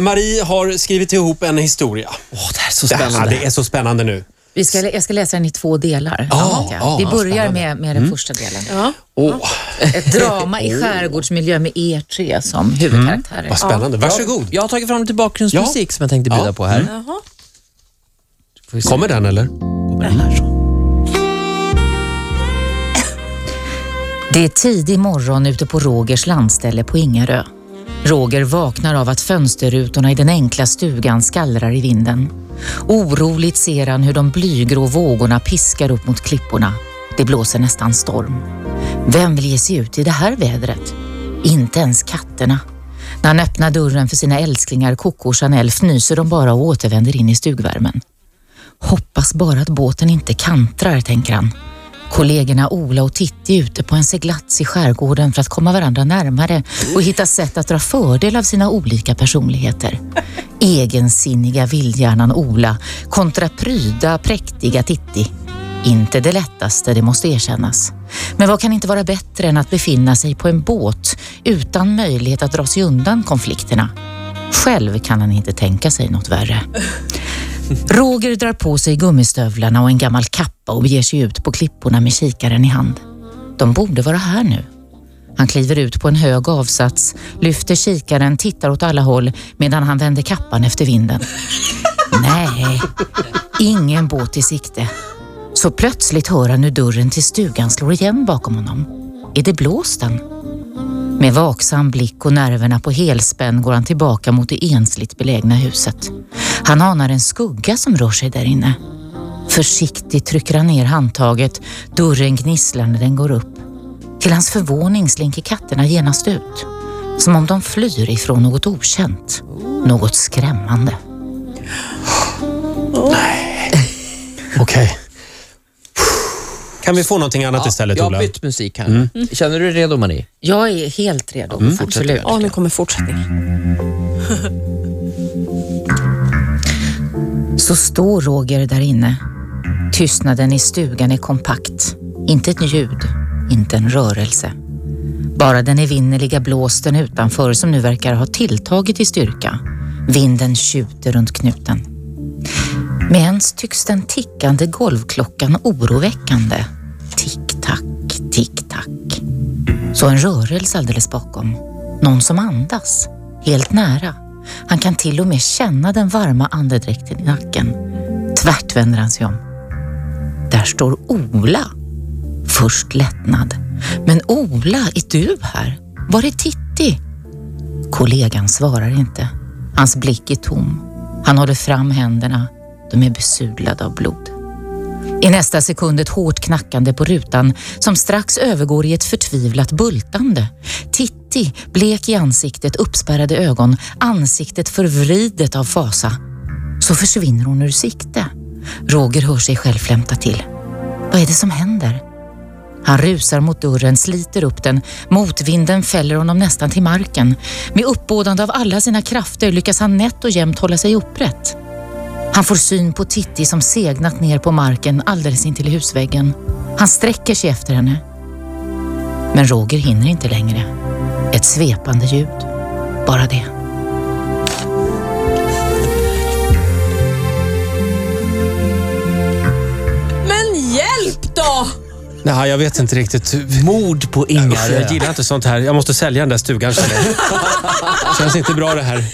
Marie har skrivit ihop en historia. Åh, det här är så Det, här, spännande. det är så spännande nu. Vi ska, jag ska läsa den i två delar. Ja, Ja, ja, Vi ja, börjar spännande. med, med den första delen. Ja. Åh, Ett drama i skärgårdsmiljö med er tre som huvudkaraktärer. vad spännande. Varsågod. Jag har tagit fram lite bakgrundsmusik som jag tänkte bjuda Ja. på här. Se. Kommer den eller? Kommer den här så. Det är tidig morgon ute på Rogers landställe på Ingarö. Roger vaknar av att fönsterrutorna i den enkla stugan skallrar i vinden. Oroligt ser han hur de blygrå vågorna piskar upp mot klipporna. Det blåser nästan storm. Vem vill ge sig ut i det här vädret? Inte ens katterna. När han öppnar dörren för sina älsklingar Coco och Chanel fnyser de bara och återvänder in i stugvärmen. Hoppas bara att båten inte kantrar, tänker han. Kollegorna Ola och Titti är ute på en seglats i skärgården för att komma varandra närmare och hitta sätt att dra fördel av sina olika personligheter. Egensinniga vildhjärnan Ola kontra pryda, präktiga Titti. Inte det lättaste, det måste erkännas. Men vad kan inte vara bättre än att befinna sig på en båt utan möjlighet att dra sig undan konflikterna? Själv kan han inte tänka sig något värre. Roger drar på sig gummistövlarna och en gammal kappa och beger sig ut på klipporna med kikaren i hand. De borde vara här nu. Han kliver ut på en hög avsats, lyfter kikaren, tittar åt alla håll medan han vänder kappan efter vinden. Nej, ingen båt i sikte. Så plötsligt hör han hur dörren till stugan slår igen bakom honom. Är det blåsten? Med vaksam blick och nerverna på helspänn går han tillbaka mot det ensligt belägna huset. Han anar en skugga som rör sig där inne. Försiktigt trycker han ner handtaget, dörren gnisslar när den går upp. Till hans förvåning slinker katterna genast ut. Som om de flyr ifrån något okänt. Något skrämmande. Okej. Kan vi få någonting annat Ja, istället, jag Ola? har bytt musik här. Känner du dig redo Marie? Jag är helt redo. Absolut. Ja, nu kommer fortsättningen. Så står Roger där inne. Tystnaden i stugan är kompakt. Inte ett ljud, inte en rörelse. Bara den evinnerliga blåsten utanför som nu verkar ha tilltagit i styrka. Vinden tjuter runt knuten. Med ens tycks den tickande golvklockan oroväckande. Tick-tack, tick-tack. Så en rörelse alldeles bakom. Någon som andas, helt nära. Han kan till och med känna den varma andedräkten i nacken. Tvärt vänder han sig om. Där står Ola. Först lättnad. Men Ola, är du här? Var är Titti? Kollegan svarar inte. Hans blick är tom. Han håller fram händerna. De är besudlade av blod. I nästa sekund ett hårt knackande på rutan som strax övergår i ett förtvivlat bultande. Titti, blek i ansiktet, uppspärrade ögon, ansiktet förvridet av fasa. Så försvinner hon ur sikte. Roger hör sig själv flämta till. Vad är det som händer? Han rusar mot dörren, sliter upp den. Motvinden fäller honom nästan till marken. Med uppbådande av alla sina krafter lyckas han nätt och jämnt hålla sig upprätt. Han får syn på Titti som segnat ner på marken alldeles intill husväggen. Han sträcker sig efter henne. Men Roger hinner inte längre. Ett svepande ljud. Bara det. Men hjälp då! Nej, jag vet inte riktigt. Mord på Usch, jag gillar inte sånt här. Jag måste sälja den där stugan känner jag. Känns inte bra det här.